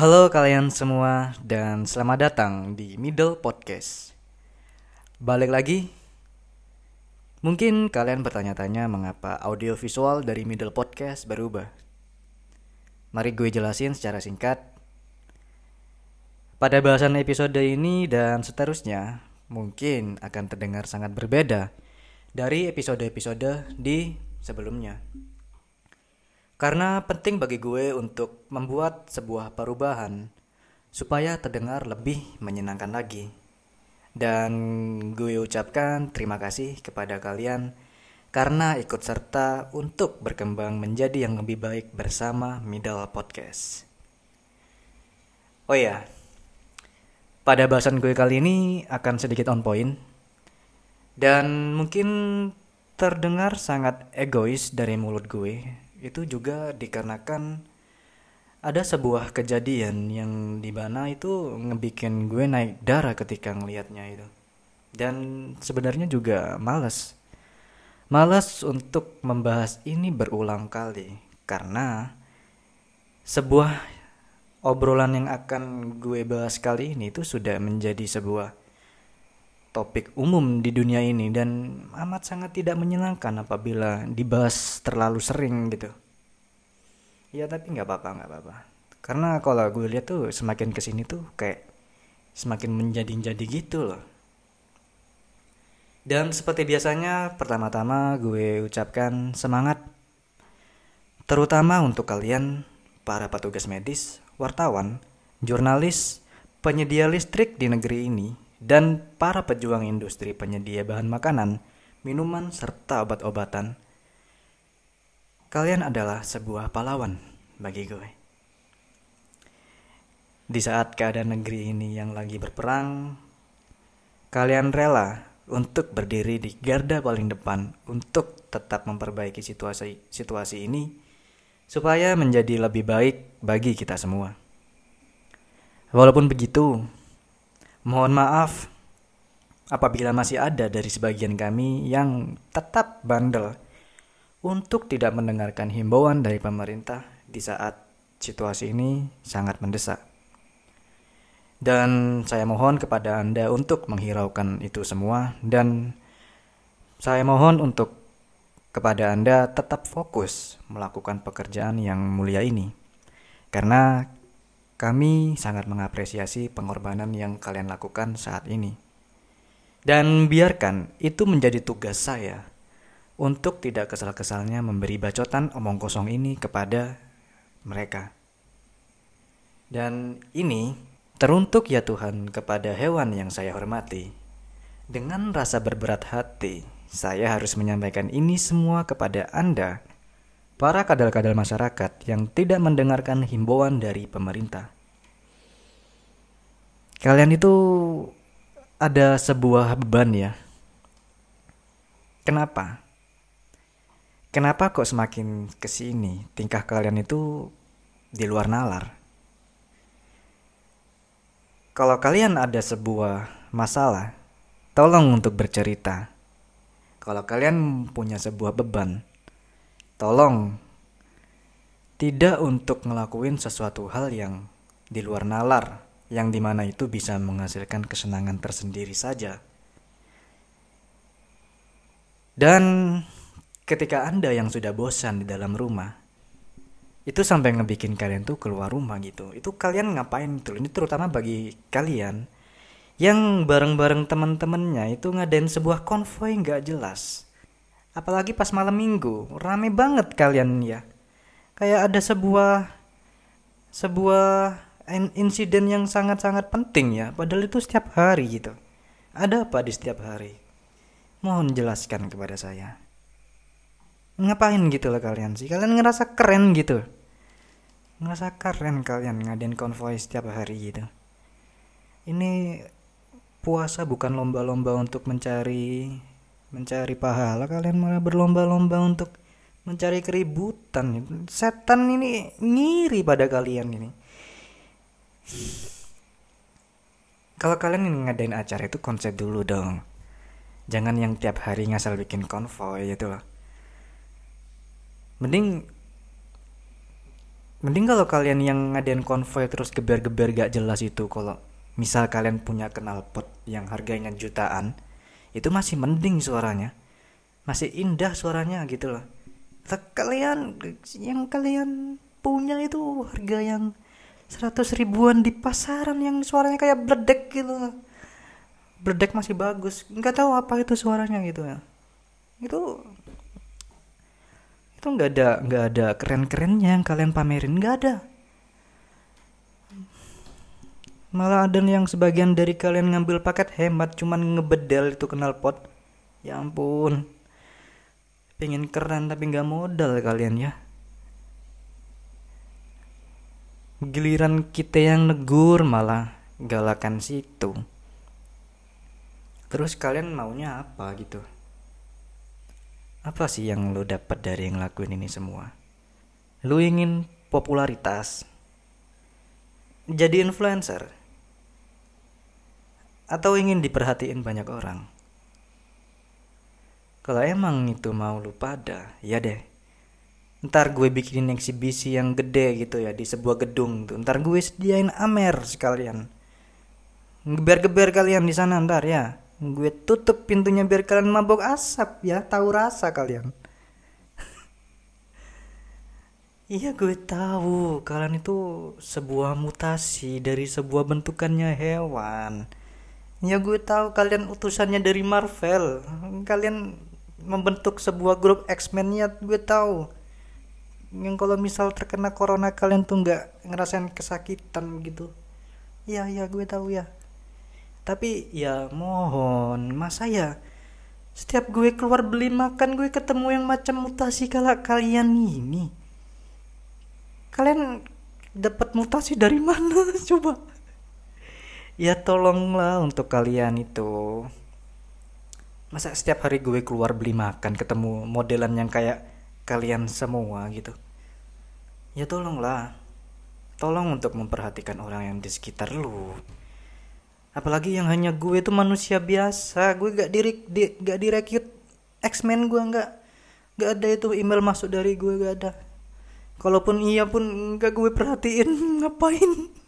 Halo kalian semua dan selamat datang di Middle Podcast. Balik lagi. Mungkin kalian bertanya-tanya mengapa audio visual dari Middle Podcast berubah. Mari gue jelasin secara singkat. Pada bahasan episode ini dan seterusnya, mungkin akan terdengar sangat berbeda dari episode-episode di sebelumnya. Karena penting bagi gue untuk membuat sebuah perubahan supaya terdengar lebih menyenangkan lagi. Dan gue ucapkan terima kasih kepada kalian karena ikut serta untuk berkembang menjadi yang lebih baik bersama Middle Podcast. Oh ya, pada bahasan gue kali ini akan sedikit on point dan mungkin terdengar sangat egois dari mulut gue itu juga dikarenakan ada sebuah kejadian yang di mana itu ngebikin gue naik darah ketika ngelihatnya itu. Dan sebenarnya juga males. Males untuk membahas ini berulang kali karena sebuah obrolan yang akan gue bahas kali ini itu sudah menjadi sebuah topik umum di dunia ini dan amat sangat tidak menyenangkan apabila dibahas terlalu sering gitu. Ya tapi nggak apa-apa nggak apa-apa. Karena kalau gue lihat tuh semakin ke sini tuh kayak semakin menjadi-jadi gitu loh. Dan seperti biasanya pertama-tama gue ucapkan semangat terutama untuk kalian para petugas medis, wartawan, jurnalis, penyedia listrik di negeri ini dan para pejuang industri penyedia bahan makanan, minuman, serta obat-obatan. Kalian adalah sebuah pahlawan bagi gue. Di saat keadaan negeri ini yang lagi berperang, kalian rela untuk berdiri di garda paling depan untuk tetap memperbaiki situasi situasi ini supaya menjadi lebih baik bagi kita semua. Walaupun begitu, Mohon maaf apabila masih ada dari sebagian kami yang tetap bandel untuk tidak mendengarkan himbauan dari pemerintah di saat situasi ini sangat mendesak. Dan saya mohon kepada Anda untuk menghiraukan itu semua dan saya mohon untuk kepada Anda tetap fokus melakukan pekerjaan yang mulia ini. Karena kami sangat mengapresiasi pengorbanan yang kalian lakukan saat ini. Dan biarkan itu menjadi tugas saya untuk tidak kesal-kesalnya memberi bacotan omong kosong ini kepada mereka. Dan ini teruntuk ya Tuhan kepada hewan yang saya hormati. Dengan rasa berberat hati, saya harus menyampaikan ini semua kepada Anda para kadal-kadal masyarakat yang tidak mendengarkan himbauan dari pemerintah. Kalian itu ada sebuah beban ya. Kenapa? Kenapa kok semakin ke sini tingkah kalian itu di luar nalar? Kalau kalian ada sebuah masalah, tolong untuk bercerita. Kalau kalian punya sebuah beban, Tolong tidak untuk ngelakuin sesuatu hal yang di luar nalar, yang di mana itu bisa menghasilkan kesenangan tersendiri saja. Dan ketika Anda yang sudah bosan di dalam rumah, itu sampai ngebikin kalian tuh keluar rumah gitu. Itu kalian ngapain itu? Ini terutama bagi kalian yang bareng-bareng teman-temannya itu ngadain sebuah konvoy nggak jelas apalagi pas malam minggu rame banget kalian ya. Kayak ada sebuah sebuah insiden yang sangat-sangat penting ya padahal itu setiap hari gitu. Ada apa di setiap hari? Mohon jelaskan kepada saya. Ngapain gitu lah kalian sih? Kalian ngerasa keren gitu? Ngerasa keren kalian ngadain konvoy setiap hari gitu? Ini puasa bukan lomba-lomba untuk mencari mencari pahala kalian malah berlomba-lomba untuk mencari keributan. Setan ini ngiri pada kalian ini. Kalau kalian ngadain acara itu konsep dulu dong. Jangan yang tiap hari ngasal bikin konvoy gitu loh. Mending mending kalau kalian yang ngadain konvoy terus geber-geber gak jelas itu kalau misal kalian punya knalpot yang harganya jutaan itu masih mending suaranya. Masih indah suaranya gitu loh. Kalian yang kalian punya itu harga yang seratus ribuan di pasaran yang suaranya kayak bledek gitu bledek masih bagus. Nggak tahu apa itu suaranya gitu ya. Itu itu nggak ada nggak ada keren-kerennya yang kalian pamerin. Nggak ada malah ada yang sebagian dari kalian ngambil paket hemat cuman ngebedel itu kenal pot ya ampun pengen keren tapi nggak modal kalian ya giliran kita yang negur malah galakan situ terus kalian maunya apa gitu apa sih yang lo dapat dari yang lakuin ini semua? Lo ingin popularitas? Jadi influencer? Atau ingin diperhatiin banyak orang? Kalau emang itu mau lu pada, ya deh. Ntar gue bikinin eksibisi yang gede gitu ya di sebuah gedung tuh. Ntar gue sediain amer sekalian. Geber-geber kalian di sana ntar ya gue tutup pintunya biar kalian mabok asap ya tahu rasa kalian iya gue tahu kalian itu sebuah mutasi dari sebuah bentukannya hewan ya gue tahu kalian utusannya dari Marvel. Kalian membentuk sebuah grup X-Men ya gue tahu. Yang kalau misal terkena corona kalian tuh nggak ngerasain kesakitan gitu. Iya iya gue tahu ya. Tapi ya mohon masa ya? Setiap gue keluar beli makan gue ketemu yang macam mutasi kalau kalian ini. Kalian dapat mutasi dari mana? Coba ya tolonglah untuk kalian itu. Masa setiap hari gue keluar beli makan ketemu modelan yang kayak kalian semua gitu. Ya tolonglah. Tolong untuk memperhatikan orang yang di sekitar lu. Apalagi yang hanya gue itu manusia biasa. Gue gak diri di, gak direkrut X-Men gue nggak nggak ada itu email masuk dari gue gak ada. Kalaupun iya pun gak gue perhatiin. Ngapain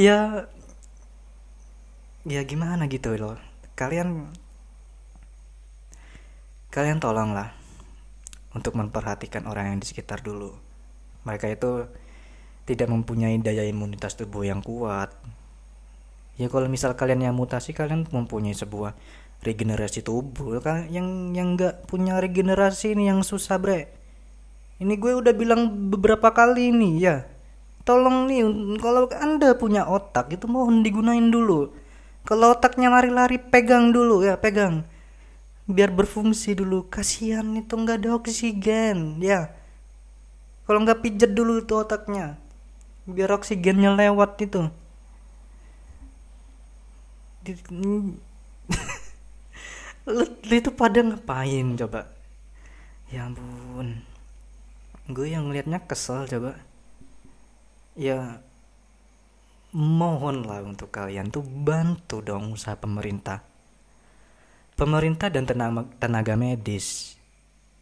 ya ya gimana gitu loh kalian kalian tolonglah untuk memperhatikan orang yang di sekitar dulu. Mereka itu tidak mempunyai daya imunitas tubuh yang kuat. Ya kalau misal kalian yang mutasi kalian mempunyai sebuah regenerasi tubuh. Kan yang yang nggak punya regenerasi ini yang susah bre. Ini gue udah bilang beberapa kali nih ya tolong nih kalau anda punya otak itu mohon digunain dulu. Kalau otaknya lari-lari pegang dulu ya pegang. Biar berfungsi dulu. Kasihan itu nggak ada oksigen ya. Kalau nggak pijet dulu itu otaknya biar oksigennya lewat itu. Lu, itu pada ngapain coba? Ya ampun. Gue yang ngelihatnya kesel coba ya mohon lah untuk kalian tuh bantu dong usaha pemerintah. Pemerintah dan tenaga, tenaga medis.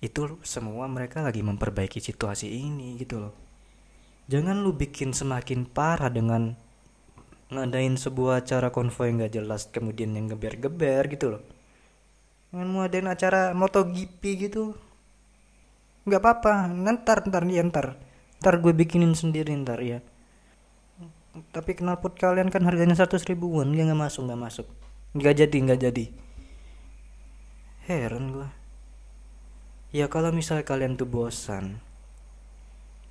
Itu semua mereka lagi memperbaiki situasi ini gitu loh. Jangan lu bikin semakin parah dengan ngadain sebuah acara konvoy nggak jelas kemudian yang geber-geber gitu loh. Dengan mau adain acara MotoGP gitu. Nggak apa-apa ntar ntar nih ntar ntar gue bikinin sendiri ntar ya tapi knalpot kalian kan harganya seratus ribuan dia nggak masuk nggak masuk. Nggak jadi nggak jadi. Heran gue ya kalau misalnya kalian tuh bosan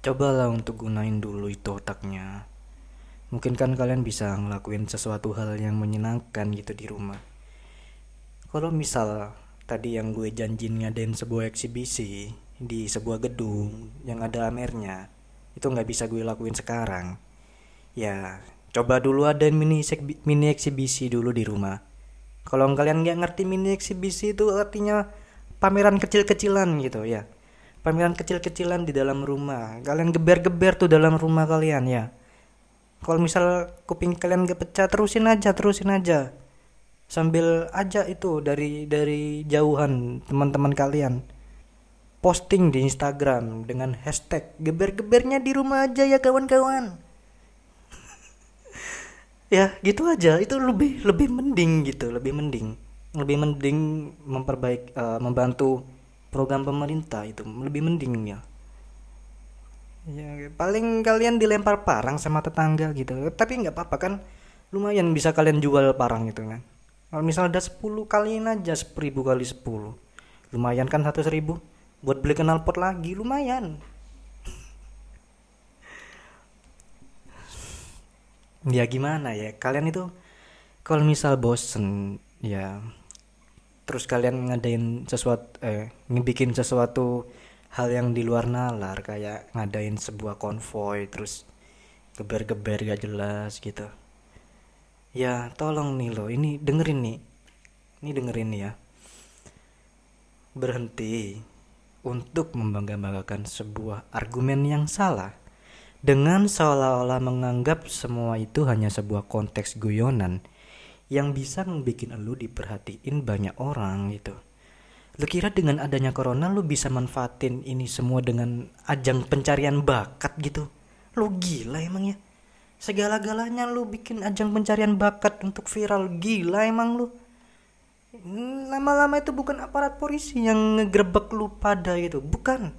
cobalah untuk gunain dulu itu otaknya. Mungkin kan kalian bisa ngelakuin sesuatu hal yang menyenangkan gitu di rumah. Kalau misal tadi yang gue janjin ngadain sebuah eksibisi di sebuah gedung yang ada amernya itu nggak bisa gue lakuin sekarang. Ya coba dulu ada mini mini eksibisi dulu di rumah. Kalau kalian nggak ngerti mini eksibisi itu artinya pameran kecil-kecilan gitu ya. Pameran kecil-kecilan di dalam rumah. Kalian geber-geber tuh dalam rumah kalian ya. Kalau misal kuping kalian gak pecah terusin aja terusin aja. Sambil aja itu dari dari jauhan teman-teman kalian posting di Instagram dengan hashtag geber-gebernya di rumah aja ya kawan-kawan. Ya gitu aja. Itu lebih lebih mending gitu lebih mending. Lebih mending memperbaik uh, membantu program pemerintah itu. Lebih mending ya. Ya paling kalian dilempar parang sama tetangga gitu. Tapi nggak apa-apa kan lumayan bisa kalian jual parang gitu kan. Kalau misalnya ada 10 kaliin aja 1000 kali 10 lumayan kan satu seribu buat beli knalpot lagi lumayan. Ya gimana ya? Kalian itu kalau misal bosen ya terus kalian ngadain sesuatu eh ngebikin sesuatu hal yang di luar nalar kayak ngadain sebuah konvoy terus geber-geber gak jelas gitu. Ya tolong nih lo ini dengerin nih. Ini dengerin nih ya. Berhenti untuk membangga-banggakan sebuah argumen yang salah dengan seolah-olah menganggap semua itu hanya sebuah konteks guyonan yang bisa membuat lu diperhatiin banyak orang gitu. Lu kira dengan adanya corona lu bisa manfaatin ini semua dengan ajang pencarian bakat gitu? Lu gila emang ya? Segala-galanya lu bikin ajang pencarian bakat untuk viral gila emang lu. Lama-lama itu bukan aparat polisi yang ngegerebek lu pada gitu, bukan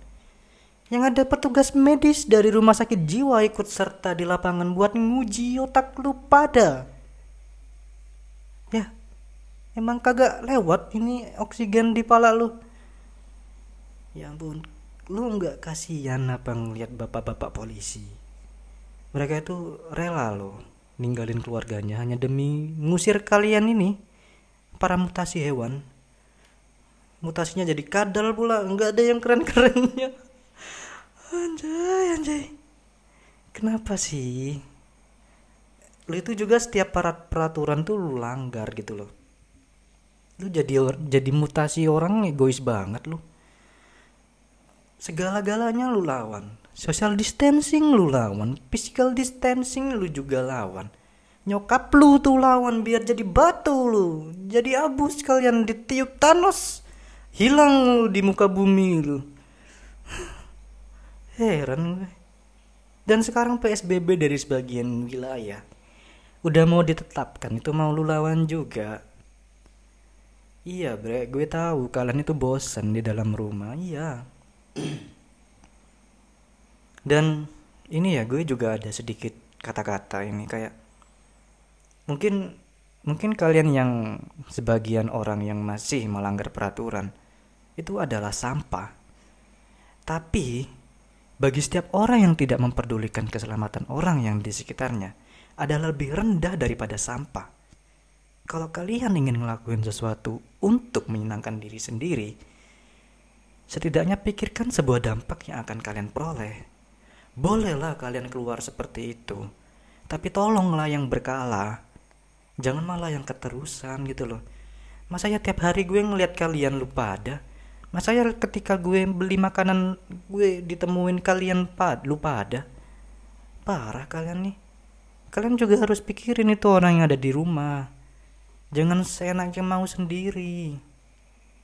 yang ada petugas medis dari rumah sakit jiwa ikut serta di lapangan buat nguji otak lu pada. Ya, emang kagak lewat ini oksigen di pala lu. Ya ampun, lu nggak kasihan apa ngeliat bapak-bapak polisi. Mereka itu rela loh ninggalin keluarganya hanya demi ngusir kalian ini para mutasi hewan. Mutasinya jadi kadal pula, nggak ada yang keren-kerennya. Anjay anjay. Kenapa sih? Lu itu juga setiap peraturan tuh lu langgar gitu loh. Lu jadi jadi mutasi orang egois banget lu. Segala-galanya lu lawan. Social distancing lu lawan. Physical distancing lu juga lawan nyokap lu tuh lawan biar jadi batu lu jadi abu sekalian ditiup Thanos hilang lu di muka bumi lu Heran gue. Dan sekarang PSBB dari sebagian wilayah udah mau ditetapkan itu mau lu lawan juga. Iya bre, gue tahu kalian itu bosan di dalam rumah. Iya. Dan ini ya gue juga ada sedikit kata-kata ini kayak mungkin mungkin kalian yang sebagian orang yang masih melanggar peraturan itu adalah sampah. Tapi bagi setiap orang yang tidak memperdulikan keselamatan orang yang di sekitarnya adalah lebih rendah daripada sampah. Kalau kalian ingin ngelakuin sesuatu untuk menyenangkan diri sendiri, setidaknya pikirkan sebuah dampak yang akan kalian peroleh. Bolehlah kalian keluar seperti itu, tapi tolonglah yang berkala. Jangan malah yang keterusan gitu loh. Masa ya tiap hari gue ngeliat kalian lupa ada, Masa ya ketika gue beli makanan gue ditemuin kalian pad lupa ada? Parah kalian nih. Kalian juga harus pikirin itu orang yang ada di rumah. Jangan seenaknya mau sendiri.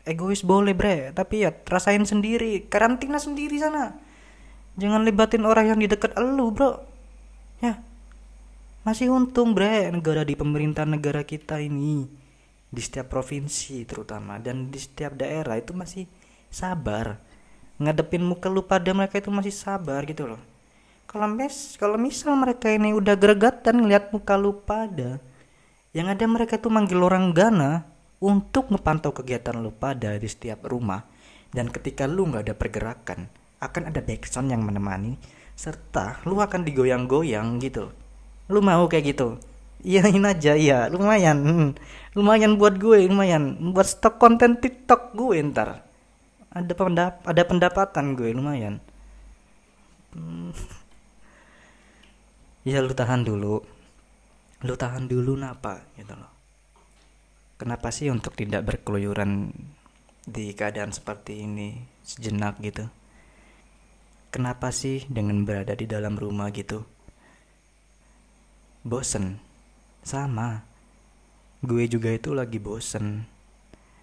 Egois boleh bre, tapi ya rasain sendiri. Karantina sendiri sana. Jangan libatin orang yang di dekat elu bro. Ya, masih untung bre negara di pemerintahan negara kita ini. Di setiap provinsi terutama dan di setiap daerah itu masih sabar. Ngadepin muka lu pada mereka itu masih sabar gitu loh. Kalau mes kalau misal mereka ini udah gregetan ngeliat muka lu pada yang ada mereka itu manggil orang Ghana untuk ngepantau kegiatan lu pada di setiap rumah. Dan ketika lu nggak ada pergerakan akan ada backsound yang menemani serta lu akan digoyang-goyang gitu lu mau kayak gitu? Iyain aja ya lumayan hmm. lumayan buat gue lumayan. Buat stok konten TikTok gue ntar. Ada pendap ada pendapatan gue lumayan. Hmm. ya lu tahan dulu. Lu tahan dulu napa gitu loh. Kenapa sih untuk tidak berkeluyuran di keadaan seperti ini sejenak gitu? Kenapa sih dengan berada di dalam rumah gitu bosen sama. Gue juga itu lagi bosen.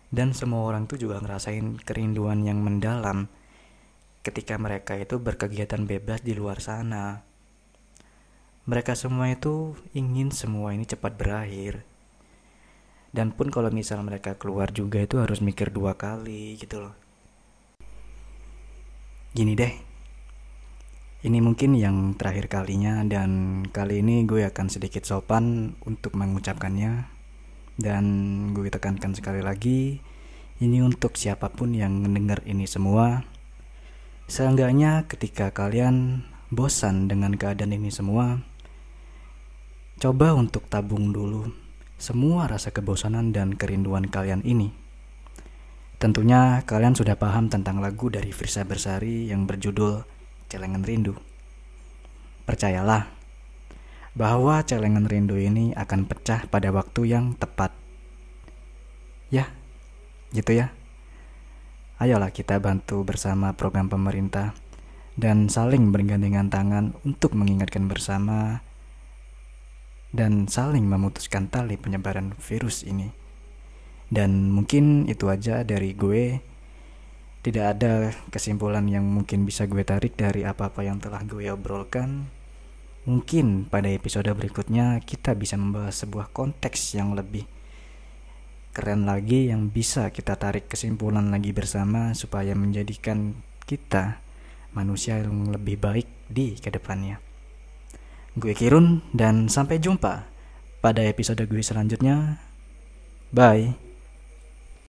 Dan semua orang tuh juga ngerasain kerinduan yang mendalam ketika mereka itu berkegiatan bebas di luar sana. Mereka semua itu ingin semua ini cepat berakhir. Dan pun kalau misal mereka keluar juga itu harus mikir dua kali gitu loh. Gini deh, ini mungkin yang terakhir kalinya dan kali ini gue akan sedikit sopan untuk mengucapkannya. Dan gue tekankan sekali lagi, ini untuk siapa pun yang mendengar ini semua. Seenggaknya ketika kalian bosan dengan keadaan ini semua, coba untuk tabung dulu semua rasa kebosanan dan kerinduan kalian ini. Tentunya kalian sudah paham tentang lagu dari Firsa Bersari yang berjudul Celengan Rindu. Percayalah, bahwa celengan rindu ini akan pecah pada waktu yang tepat. Ya, gitu ya. Ayolah kita bantu bersama program pemerintah dan saling bergandengan tangan untuk mengingatkan bersama dan saling memutuskan tali penyebaran virus ini. Dan mungkin itu aja dari gue. Tidak ada kesimpulan yang mungkin bisa gue tarik dari apa-apa yang telah gue obrolkan. Mungkin pada episode berikutnya kita bisa membahas sebuah konteks yang lebih keren lagi yang bisa kita tarik kesimpulan lagi bersama supaya menjadikan kita manusia yang lebih baik di ke depannya. Gue Kirun dan sampai jumpa pada episode gue selanjutnya. Bye.